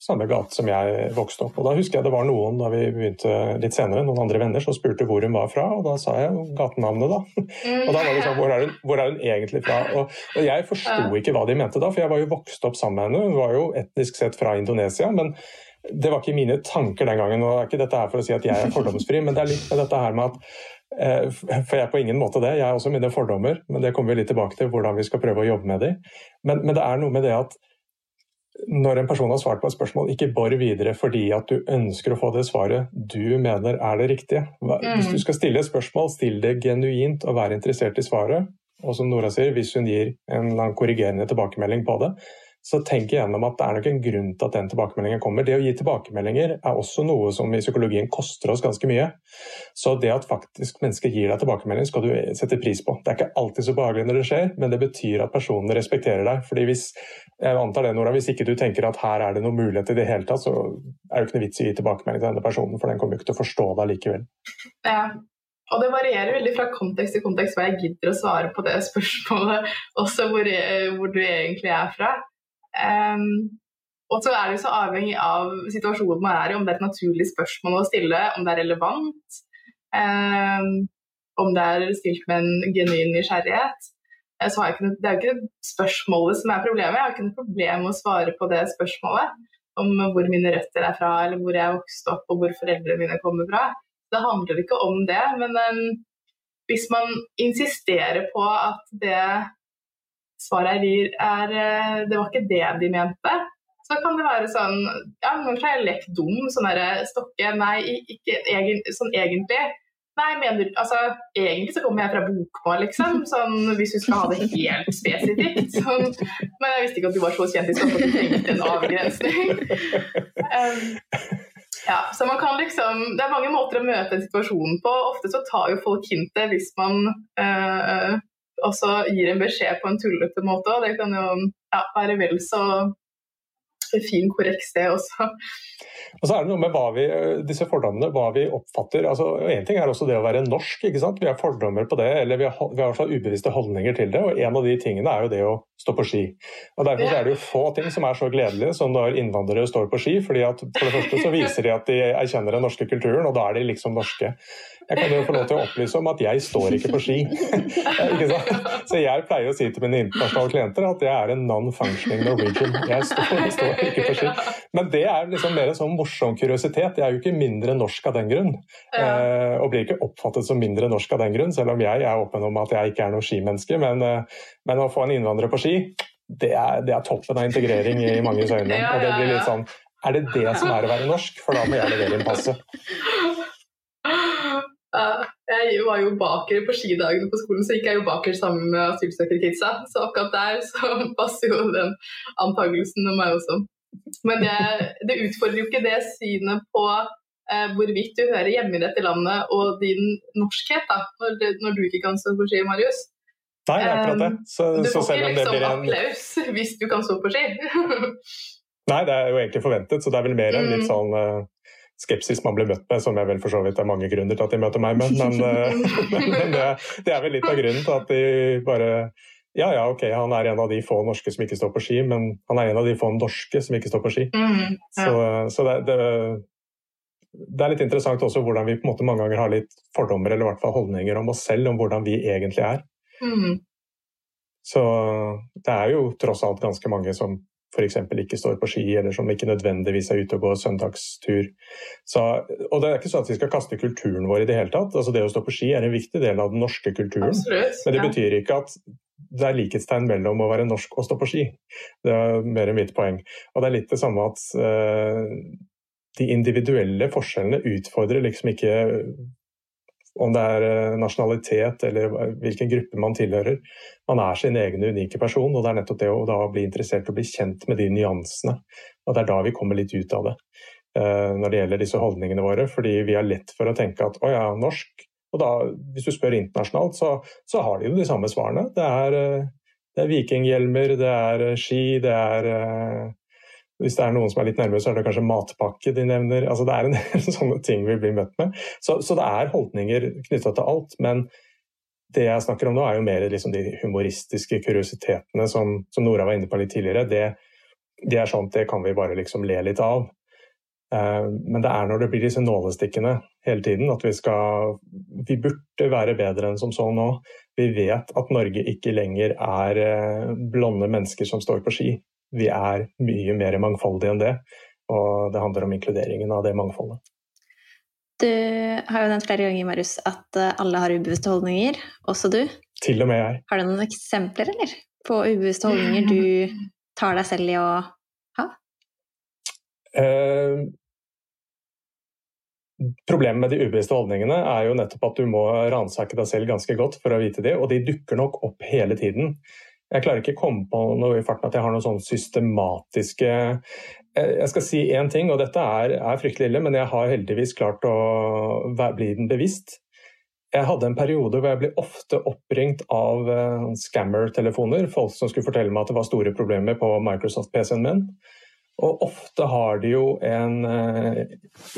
samme gate som jeg vokste opp. Og Da husker jeg det var noen da vi begynte litt senere, noen andre venner som spurte hvor hun var fra, og da sa jeg gatenavnet, da. Mm. Og da var det sånn, hvor er hun, hvor er hun egentlig fra? Og, og jeg forsto ikke hva de mente da, for jeg var jo vokst opp sammen med henne. Hun var jo etnisk sett fra Indonesia. men det var ikke mine tanker den gangen. og det er ikke dette her for å si at jeg er fordomsfri, men det er litt med dette her med at eh, For jeg er på ingen måte det. Jeg har også mine fordommer, men det kommer vi litt tilbake til, hvordan vi skal prøve å jobbe med dem. Men, men det er noe med det at når en person har svart på et spørsmål, ikke bor videre fordi at du ønsker å få det svaret du mener er det riktige. Hvis du mm. skal stille et spørsmål, still det genuint og vær interessert i svaret. Og som Nora sier, hvis hun gir en korrigerende tilbakemelding på det, så tenk igjennom at det er nok en grunn til at den tilbakemeldingen kommer. Det å gi tilbakemeldinger er også noe som i psykologien koster oss ganske mye. Så det at faktisk mennesker gir deg tilbakemelding, skal du sette pris på. Det er ikke alltid så behagelig når det skjer, men det betyr at personen respekterer deg. Fordi hvis jeg antar det, Nora, hvis ikke du tenker at her er det noen mulighet i det hele tatt, så er det ikke noe vits i å gi tilbakemelding til denne personen, for den kommer jo ikke til å forstå deg likevel. Ja. Og det varierer veldig fra kontekst til kontekst hva jeg gidder å svare på det spørsmålet, også hvor, hvor du egentlig er fra. Um, og så er det jo så avhengig av situasjonen man er i, om det er et naturlig spørsmål å stille, om det er relevant, um, om det er stilt med en genuin nysgjerrighet. Så har jeg ikke, det er jo ikke spørsmålet som er problemet, jeg har ikke noe problem med å svare på det spørsmålet. Om hvor mine røtter er fra, eller hvor jeg vokste vokst opp, og hvor foreldrene mine kommer fra. Det handler ikke om det, men um, hvis man insisterer på at det svaret jeg er eh, Det var ikke det de mente. Så kan det være sånn Ja, kanskje har jeg lekt dum. Sånn derre Stokke Nei, ikke egen, sånn egentlig. Nei, mener Altså, egentlig så kommer jeg fra Bokmål, liksom. Sånn, hvis du skal ha det helt spesifikt. Sånn. Men jeg visste ikke at du var så kjent i Stokke at du trengte en avgrensning. Um, ja, så man kan liksom Det er mange måter å møte en situasjon på. Ofte så tar jo folk hintet hvis man uh, og så gir en beskjed på en tullete måte. Og det kan jo ja, være vel så fin korrekt sted også. Og så er det noe med vi, disse fordommene, hva vi oppfatter. altså Én ting er også det å være norsk. ikke sant? Vi har fordommer på det, eller vi har, vi har ubevisste holdninger til det. og En av de tingene er jo det å stå på ski. Og Derfor ja. er det jo få ting som er så gledelige som når innvandrere står på ski. fordi at For det første så viser de at de erkjenner den norske kulturen, og da er de liksom norske. Jeg kan jo få lov til å opplyse om at jeg står ikke på ski. så jeg pleier å si til mine internasjonale klienter at jeg er en non-functioning Norwegian. Jeg står, står, ikke på ski. Men det er liksom mer en sånn morsom kuriositet. Jeg er jo ikke mindre norsk av den grunn. Eh, og blir ikke oppfattet som mindre norsk av den grunn, selv om jeg er åpen om at jeg ikke er noe skimenneske. Men, eh, men å få en innvandrer på ski, det er, det er toppen av integrering i manges øyne. Og det blir litt sånn er det det som er å være norsk? For da må jeg levere inn passet. Jeg var jo baker på skidagene på skolen, så gikk jeg jo baker sammen med asylsøkerkidsa. Så akkurat der så passer jo den antakelsen med meg også. Men det, det, utfordrer jo ikke det synet på eh, hvorvidt du hører hjemme i dette landet og din norskhet, da, når, det, når du ikke kan stå på ski, Marius. Nei, akkurat det. Så, du får ikke liksom en... applaus hvis du kan stå på ski. Nei, det er jo egentlig forventet, så det er vel mer enn litt mm. sånn uh, skepsis man blir møtt med, som jeg vel for så vidt er mange grunner til at de møter meg med. Men, eh, men det, det, er vel litt av grunnen til at de bare ja, ja, ok, han er en av de få norske som ikke står på ski, men han er en av de få norske som ikke står på ski. Mm, ja. Så, så det, det, det, er litt interessant også hvordan vi på en måte mange ganger har litt fordommer eller i hvert fall holdninger om oss selv, om hvordan vi egentlig er. Mm. Så det er jo tross alt ganske mange som f.eks. ikke står på ski, eller som ikke nødvendigvis er ute og går søndagstur. Så, og det er ikke sånn at vi skal kaste kulturen vår i det hele tatt. Altså Det å stå på ski er en viktig del av den norske kulturen. Absolutt, men det betyr ikke at det er likhetstegn mellom å være norsk og stå på ski. Det er mer mitt poeng. Og det er litt det samme at uh, de individuelle forskjellene utfordrer liksom ikke om det er eh, nasjonalitet eller hvilken gruppe man tilhører. Man er sin egen unike person, og det er nettopp det å bli interessert og bli kjent med de nyansene. Og Det er da vi kommer litt ut av det eh, når det gjelder disse holdningene våre. Fordi vi har lett for å tenke at å ja, norsk, Og da, hvis du spør internasjonalt, så, så har de jo de samme svarene. Det er, eh, det er vikinghjelmer, det er eh, ski, det er hvis det er noen som er litt nærmere, så er det kanskje matpakke de nevner. Altså, det er en del sånne ting vi blir møtt med. Så, så det er holdninger knytta til alt. Men det jeg snakker om nå, er jo mer liksom de humoristiske kuriositetene som, som, Nora var inne på litt tidligere. Det, det er sånt det kan vi bare liksom le litt av. Uh, men det er når det blir disse nålestikkene hele tiden at vi skal Vi burde være bedre enn som så nå. Vi vet at Norge ikke lenger er uh, blonde mennesker som står på ski vi er mye mer mangfoldige enn det. Og det handler om inkluderingen av det mangfoldet. Du har jo nevnt flere ganger Marius, at eh, alle har ubevisste holdninger, også du. Til og med jeg. Har du noen eksempler eller, på ubevisste holdninger du tar deg selv i å ha? Eh, problemet med de ubevisste holdningene er jo nettopp at du må ransake deg selv ganske godt for å vite det, og de dukker nok opp hele tiden. Jeg klarer ikke å komme på noe i farten at jeg har noen sånn systematiske eh, Jeg skal si én ting, og dette er, er, fryktelig ille, men jeg har heldigvis klart å bli den bevisst. Jeg hadde en periode hvor jeg ble ofte oppringt av uh, scammer-telefoner. Folk som skulle fortelle meg at det var store problemer på Microsoft-PC-en min. Og ofte har de jo en uh,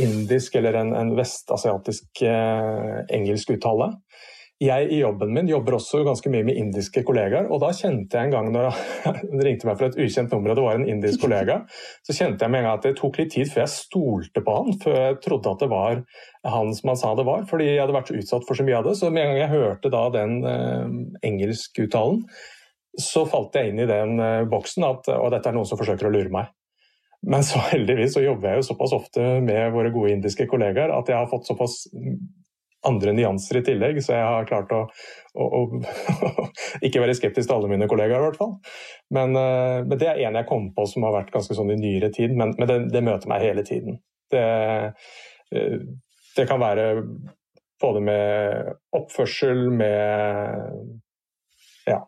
indisk eller en, en vestasiatisk uh, engelsk uttale jeg i jobben min jobber også ganske mye med indiske kollegaer. Og da kjente jeg en gang når det ringte meg fra et ukjent nummer og det var en indisk kollega, så kjente jeg med en gang at det tok litt tid før jeg stolte på han, før jeg trodde at det var han som han sa det var. Fordi jeg hadde vært så utsatt for så mye av det. Så med en gang jeg hørte da den eh, engelskuttalen, så falt jeg inn i den eh, boksen at og dette er noen som forsøker å lure meg. Men så heldigvis så jobber jeg jo såpass ofte med våre gode indiske kollegaer at jeg har fått såpass andre nyanser i tillegg, så jeg har klart å, å, å ikke være skeptisk til alle mine kollegaer, i hvert fall. Men, uh, men, det er en jeg kom på som har vært ganske sånn i nyere tid, men, men det, det, møter meg hele tiden. Det, uh, det, kan være både med oppførsel, med Ja.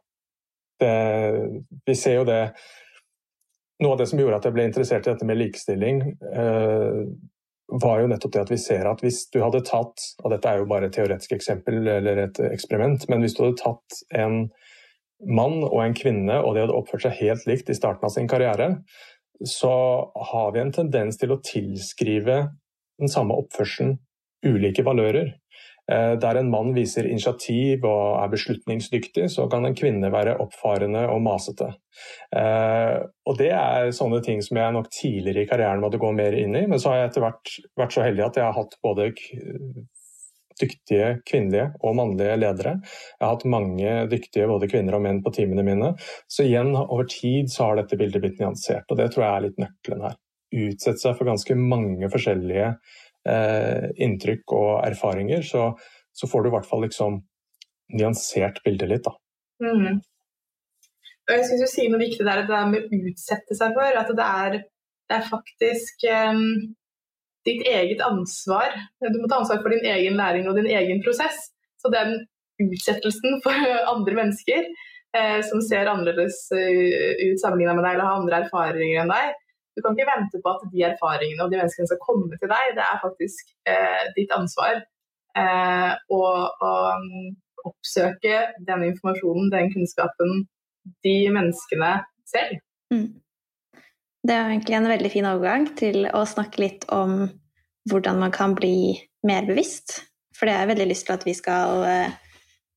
vi ser jo det Noe av det som gjorde at jeg ble interessert i dette med likestilling, uh, var jo nettopp det at vi ser at hvis du hadde tatt, og dette er jo bare et teoretisk eksempel eller et eksperiment, men hvis du hadde tatt en mann og en kvinne og de hadde oppført seg helt likt i starten av sin karriere, så har vi en tendens til å tilskrive den samme oppførselen ulike valører. Eh, der en mann viser initiativ og er beslutningsdyktig, så kan en kvinne være oppfarende og masete. Eh, og Det er sånne ting som jeg nok tidligere i karrieren måtte gå mer inn i, men så har jeg etter hvert vært så heldig at jeg har hatt både dyktige kvinnelige og mannlige ledere. Jeg har hatt mange dyktige både kvinner og menn på teamene mine. Så igjen, over tid så har dette bildet blitt nyansert, og det tror jeg er litt nøkkelen her. Utsette seg for ganske mange forskjellige inntrykk og erfaringer, så, så, får du i hvert fall liksom nyansert bildet litt, da. Mm. Jeg syns du sier noe viktig der, det er med å utsette seg for. At det er, det er faktisk um, ditt eget ansvar. Du må ta ansvar for din egen læring og din egen prosess. Så den utsettelsen for andre mennesker eh, som ser annerledes ut sammenlignet med deg eller har andre erfaringer enn deg, du kan ikke vente på at de erfaringene og de menneskene skal komme til deg. Det er faktisk eh, ditt ansvar eh, å, um, oppsøke den informasjonen, den kunnskapen, de menneskene selv. Mm. Det er egentlig en veldig fin overgang til å snakke litt om hvordan man kan bli mer bevisst. For det har jeg veldig lyst til at vi skal eh,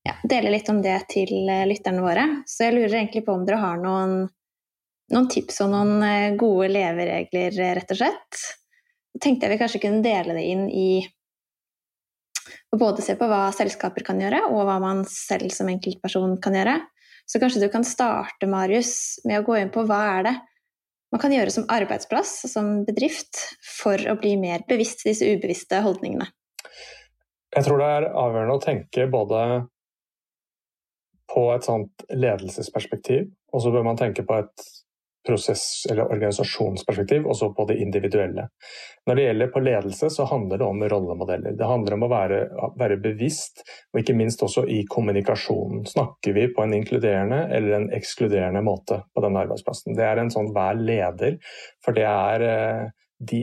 ja, dele litt om det til eh, lytterne våre. Så jeg lurer egentlig på om dere har noen noen tips og noen eh, gode leveregler, eh, rett og slett. Så tenkte jeg vi kanskje kunne dele det inn i å både se på hva selskaper kan gjøre, og hva man selv som enkeltperson kan gjøre. Så kanskje du kan starte, Marius, med å gå inn på hva er det man kan gjøre som arbeidsplass, som bedrift, for å bli mer bevisst disse ubevisste holdningene? Jeg tror det er avgjørende å tenke både på et sånt ledelsesperspektiv, og så bør man tenke på et prosess- eller organisasjonsperspektiv, og så på det individuelle. Når det gjelder på ledelse, så handler det om rollemodeller. Det handler om å være, være bevisst, og ikke minst også i kommunikasjonen. Snakker vi på en inkluderende eller en ekskluderende måte på denne arbeidsplassen? Det er en sånn hver leder, for det er eh, de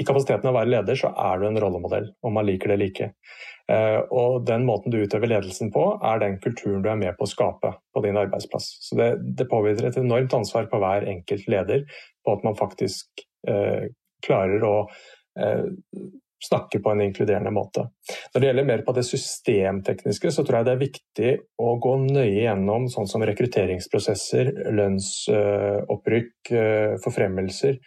i kapasiteten av å være leder, så er du en rollemodell, om man liker det eller ikke. Eh, og den måten du utøver ledelsen på, er den kulturen du er med på å skape på din arbeidsplass. Så det, det påhviler et enormt ansvar på hver enkelt leder på at man faktisk eh, klarer å eh, snakke på en inkluderende måte. Når det gjelder mer på det systemtekniske, så tror jeg det er viktig å gå nøye gjennom sånn som rekrutteringsprosesser, lønnsopprykk, eh, forfremmelser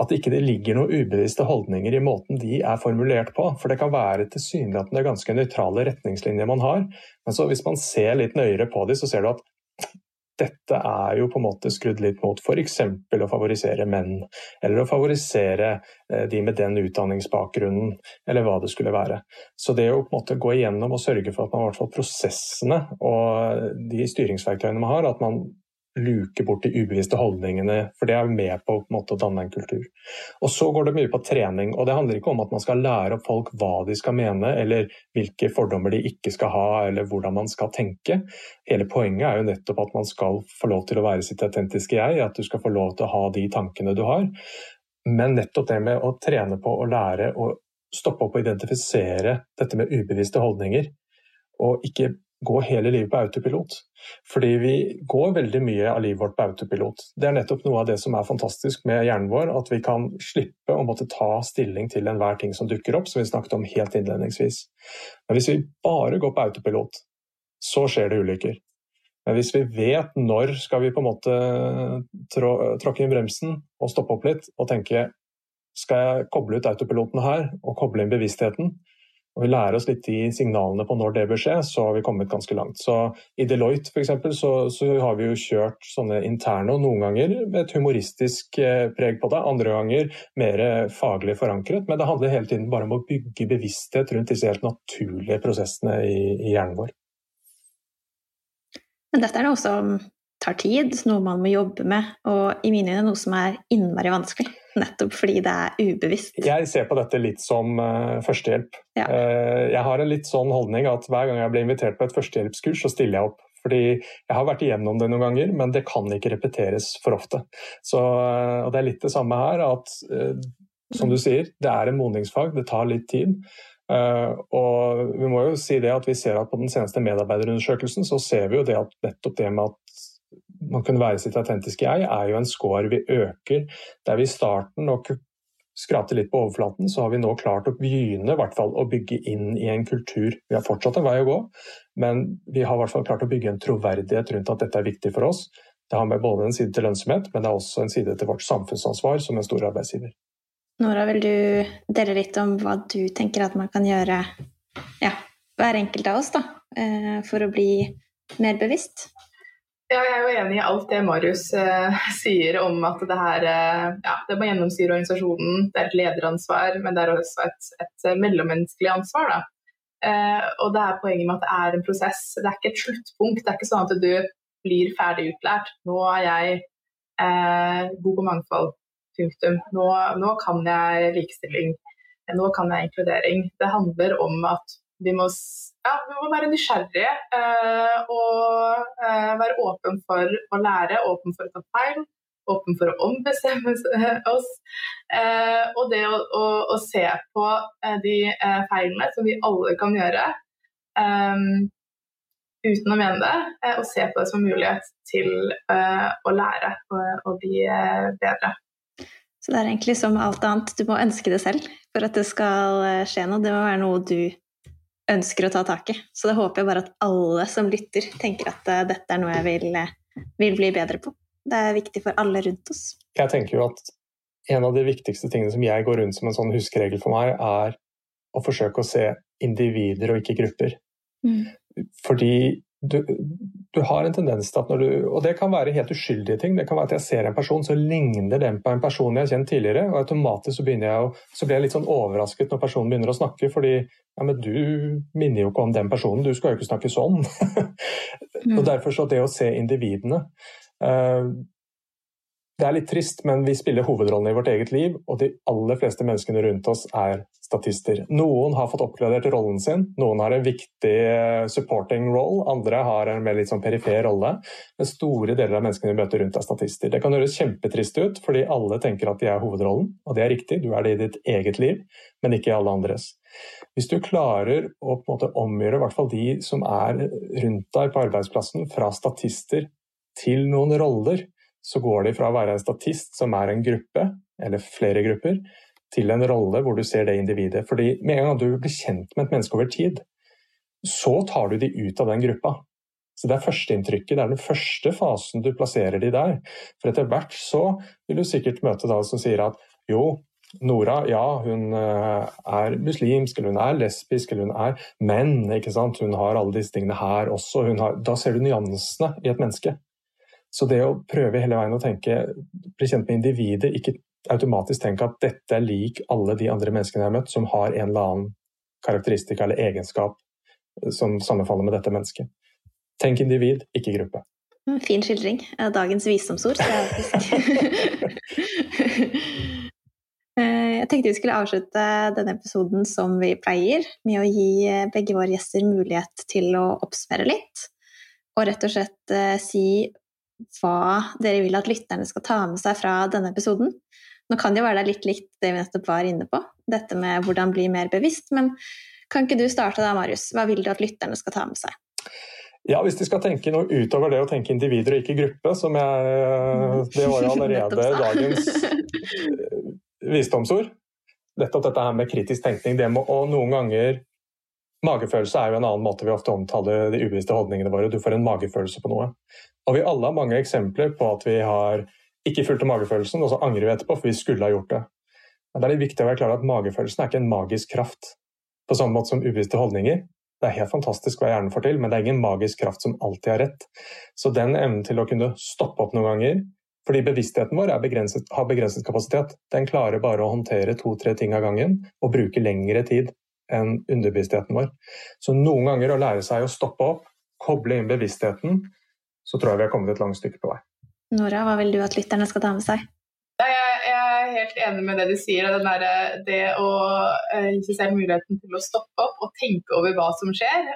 at det ikke ligger noen ubevisste holdninger i måten de er formulert på. For det kan være tilsynelatende ganske nøytrale retningslinjer man har, men så hvis man ser litt nøyere på dem, så ser du at dette er jo på en måte skrudd litt mot f.eks. å favorisere menn, eller å favorisere eh, de med den utdanningsbakgrunnen, eller hva det skulle være. Så det å på en måte gå igjennom og sørge for at man i hvert fall prosessene og de styringsverktøyene man har, at man luke bort de ubevisste holdningene, for det er med på, på måte, å danne en kultur. Og Så går det mye på trening, og det handler ikke om at man skal lære opp folk hva de skal mene, eller hvilke fordommer de ikke skal ha, eller hvordan man skal tenke. Hele poenget er jo nettopp at man skal få lov til å være sitt autentiske jeg, at du skal få lov til å ha de tankene du har. Men nettopp det med å trene på å lære å stoppe opp og identifisere dette med ubevisste holdninger, og ikke gå hele livet på autopilot. Fordi vi går veldig mye av livet vårt på autopilot. Det er nettopp noe av det som er fantastisk med hjernen vår, at vi kan slippe å måtte ta stilling til enhver ting som dukker opp, som vi snakket om helt innledningsvis. Men hvis vi bare går på autopilot, så skjer det ulykker. Men hvis vi vet når skal vi på en måte trå, tråkke inn bremsen og stoppe opp litt og tenke skal jeg koble ut autopiloten her og koble inn bevisstheten, og vi lærer oss litt de signalene på når det bør skje, så har vi kommet ganske langt. Så I Deloitte for eksempel, så, så har vi jo kjørt sånne interne, og noen ganger med et humoristisk eh, preg på det, andre ganger mer faglig forankret. Men det handler hele tiden bare om å bygge bevissthet rundt disse helt naturlige prosessene i, i hjernen vår. Men dette er noe som tar tid, noe man må jobbe med, og i mine øyne noe som er innmari vanskelig. Nettopp fordi det er ubevisst. Jeg ser på dette litt som uh, førstehjelp. Ja. Uh, jeg har en litt sånn holdning at hver gang jeg blir invitert på et førstehjelpskurs, så stiller jeg opp. Fordi jeg har vært igjennom det noen ganger, men det kan ikke repeteres for ofte. Så, uh, og Det er litt det samme her, at som du sier, det er en modningsfag, det tar litt tid. og vi må jo si det at vi ser at På den seneste medarbeiderundersøkelsen så ser vi jo det at nettopp det med at man kunne være sitt autentiske jeg, er jo en score vi øker. Der vi i starten nok skrapte litt på overflaten, så har vi nå klart å begynne fall, å bygge inn i en kultur. Vi har fortsatt en vei å gå, men vi har hvert fall klart å bygge en troverdighet rundt at dette er viktig for oss. Det har med både en side til lønnsomhet, men det er også en side til vårt samfunnsansvar som en stor arbeidsgiver. Nora, vil du dele litt om hva du tenker at man kan gjøre, ja, hver enkelt av oss, da, eh, for å bli mer bevisst? Ja, jeg er jo enig i alt det Marius eh, sier om at det her eh, ja, det må gjennomsyre organisasjonen. Det er et lederansvar, men det er også et, et mellommenneskelig ansvar. Eh, og det er poenget med at det er en prosess. Det er ikke et sluttpunkt. Det er ikke sånn at du blir ferdig utlært. Nå er jeg eh, god på mangfold. Punktum. Nå, nå kan jeg likestilling. Nå kan jeg inkludering. Det handler om at vi må, ja, vi må være nysgjerrige eh, og eh, være åpen for å lære, åpen for å ta feil, åpen for å ombestemme oss. Eh, og det å, å, å se på eh, de eh, feilene som vi alle kan gjøre eh, uten å mene det, og se på det som mulighet til å lære og, og bli bedre. Så det er egentlig som alt annet, du må ønske det selv for at det skal skje noe. Det må være noe du ønsker å ta tak i. Så det håper jeg bare at alle som lytter, tenker at uh, dette er noe jeg vil, uh, vil, bli bedre på. Det er viktig for alle rundt oss. Jeg tenker jo at en av de viktigste tingene som jeg går rundt som en sånn huskeregel for meg, er å forsøke å se individer og ikke grupper. Mm. Fordi du, du, har en tendens til at når du Og det kan være helt uskyldige ting. Det kan være at jeg ser en person, så ligner den på en person jeg har kjent tidligere. Og automatisk så, jeg å, så blir jeg litt sånn overrasket når personen begynner å snakke, fordi ja, men du minner jo ikke om den personen, du skal jo ikke snakke sånn. mm. Og derfor så det å se individene uh, det er litt trist, men vi spiller hovedrollen i vårt eget liv, og de aller fleste menneskene rundt oss er statister. Noen har fått oppgradert rollen sin, noen har en viktig eh, supporting role, andre har en mer litt sånn perifer rolle. Men store deler av menneskene vi møter rundt er statister. Det kan høres kjempetrist ut, fordi alle tenker at de er hovedrollen, og det er riktig, du er det i ditt eget liv, men ikke i alle andres. Hvis du klarer å på en måte omgjøre i hvert fall de som er rundt deg på arbeidsplassen, fra statister til noen roller, så går de fra å være en statist, som er en gruppe, eller flere grupper, til en rolle hvor du ser det individet. Fordi med en gang du blir kjent med et menneske over tid, så tar du de ut av den gruppa. Så Det er førsteinntrykket, det er den første fasen du plasserer de der. For etter hvert så vil du sikkert møte da som sier at jo, Nora, ja, hun eh, er muslimsk, eller hun er lesbisk, eller hun er menn. ikke sant? Hun har alle disse tingene her også. Har, da ser du nyansene i et menneske. Så det å prøve hele veien å tenke, bli kjent med individet, ikke automatisk tenke at dette er lik alle de andre menneskene jeg har møtt som har en eller annen karakteristikk eller egenskap eh, som sammenfaller med dette mennesket. Tenk individ, ikke gruppe. Fin skildring dagens visdomsord. så jeg tenkte vi skulle avslutte denne episoden som vi pleier, med å gi eh, begge våre gjester mulighet til å oppsummere litt. Og rett og slett si hva dere vil at lytterne skal ta med seg fra denne episoden. Nå kan det jo være det litt likt det vi nettopp var inne på, dette med hvordan bli mer bevisst. Men kan ikke du starte da, Marius? Hva vil du at lytterne skal ta med seg? Ja, Hvis de skal tenke noe utover det å tenke individer og ikke gruppe, som jeg Det var jo allerede dagens eh, visdomsord. Nettopp dette her med kritisk tenkning. Det må, å noen ganger Magefølelse er jo en annen måte vi ofte omtaler de ubevisste holdningene våre. Du får en magefølelse på noe. Og vi alle har mange eksempler på at vi har ikke fulgt magefølelsen, og så angrer vi etterpå for vi skulle ha gjort det. Men det er litt viktig å være klar over at magefølelsen er ikke en magisk kraft. På samme måte som ubevisste holdninger. Det er helt fantastisk hva hjernen får til, men det er ingen magisk kraft som alltid har rett. Så den evnen til å kunne stoppe opp noen ganger fordi bevisstheten vår begrenset, har begrenset kapasitet. Den klarer bare å håndtere to-tre ting av gangen og bruke lengre tid enn underbevisstheten vår. Så noen ganger å lære seg å stoppe opp, koble inn bevisstheten, så tror jeg vi har kommet et langt stykke på vei. Nora, hva vil du at lytterne skal ta med seg? Jeg er helt enig med det du sier. Der, det å eh, gi seg selv muligheten til å stoppe opp og tenke over hva som skjer.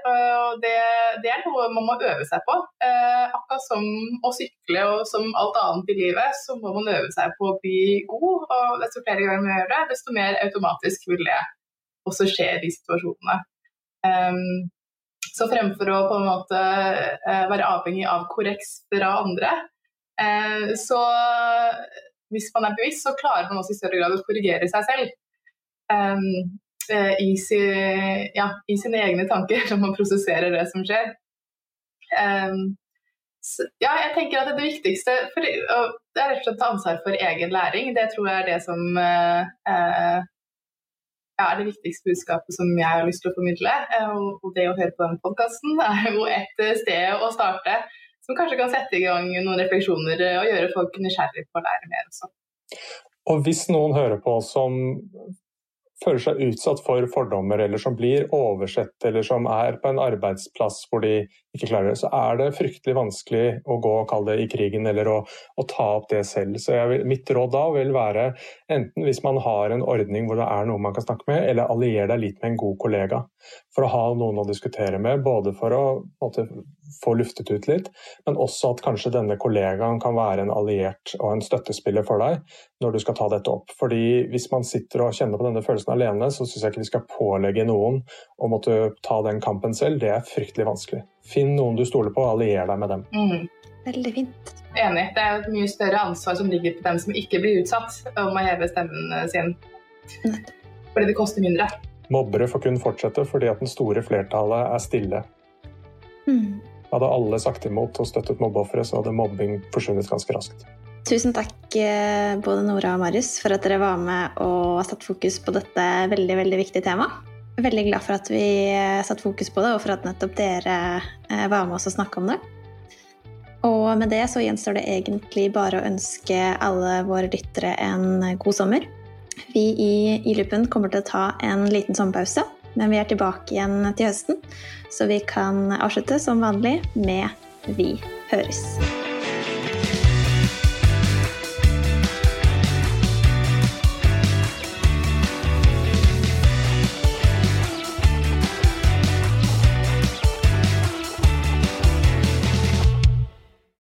Det, det, er noe man må øve seg på. Eh, akkurat som å sykle og som alt annet i livet, så må man øve seg på å bli god. Og desto flere ganger man gjør det, desto mer automatisk vil det også skjer i situasjonene. Um, så fremfor å på en måte uh, være avhengig av korreks fra andre, uh, så hvis man er bevisst, så klarer man også i større grad å korrigere seg selv. Um, uh, i, si, ja, i, sine egne tanker, når man prosesserer det som skjer. Um, så, ja, jeg tenker at det viktigste for, det er rett og slett å ta ansvar for egen læring. Det tror jeg er det som er det viktigste budskapet som jeg har lyst til å formidle. Eh, og det å høre på denne podkasten er jo et eh, sted å starte som kanskje kan sette i gang noen refleksjoner eh, og gjøre folk nysgjerrige på å lære mer også. Og hvis noen hører på som føler seg utsatt for fordommer, eller som blir oversett, eller som er på en arbeidsplass hvor de ikke klarer det, så er det fryktelig vanskelig å gå og kalle det i krigen, eller å, å ta opp det selv. Så vil, mitt råd da vil være enten hvis man har en ordning hvor det er noen man kan snakke med, eller allier deg litt med en god kollega. For å ha noen å diskutere med, både for å måte, få luftet ut litt, men også at kanskje denne kollegaen kan være en alliert og en støttespiller for deg når du skal ta dette opp. Fordi Hvis man sitter og kjenner på denne følelsen alene, så syns jeg ikke vi skal pålegge noen å måtte ta den kampen selv. Det er fryktelig vanskelig. Finn noen du stoler på, og allier deg med dem. Mm. Veldig fint. Enig. Det er et mye større ansvar som ligger på dem som ikke blir utsatt, om å heve stemmen sin. Fordi det koster mindre. Mobbere får kun fortsette fordi at den store flertallet er stille. Mm. Hadde alle sagt imot og støttet mobbeofre, så hadde mobbing forsvunnet ganske raskt. Tusen takk eh, både Nora og Marius for at dere var med og satte fokus på dette veldig veldig viktige temaet. Veldig glad for at vi eh, satte fokus på det, og for at nettopp dere eh, var med oss og snakka om det. Og med det så gjenstår det egentlig bare å ønske alle våre lyttere en god sommer. Vi i I-Loopen kommer til å ta en liten sommerpause, men vi er tilbake igjen til høsten. Så vi kan avslutte som vanlig med Vi høres.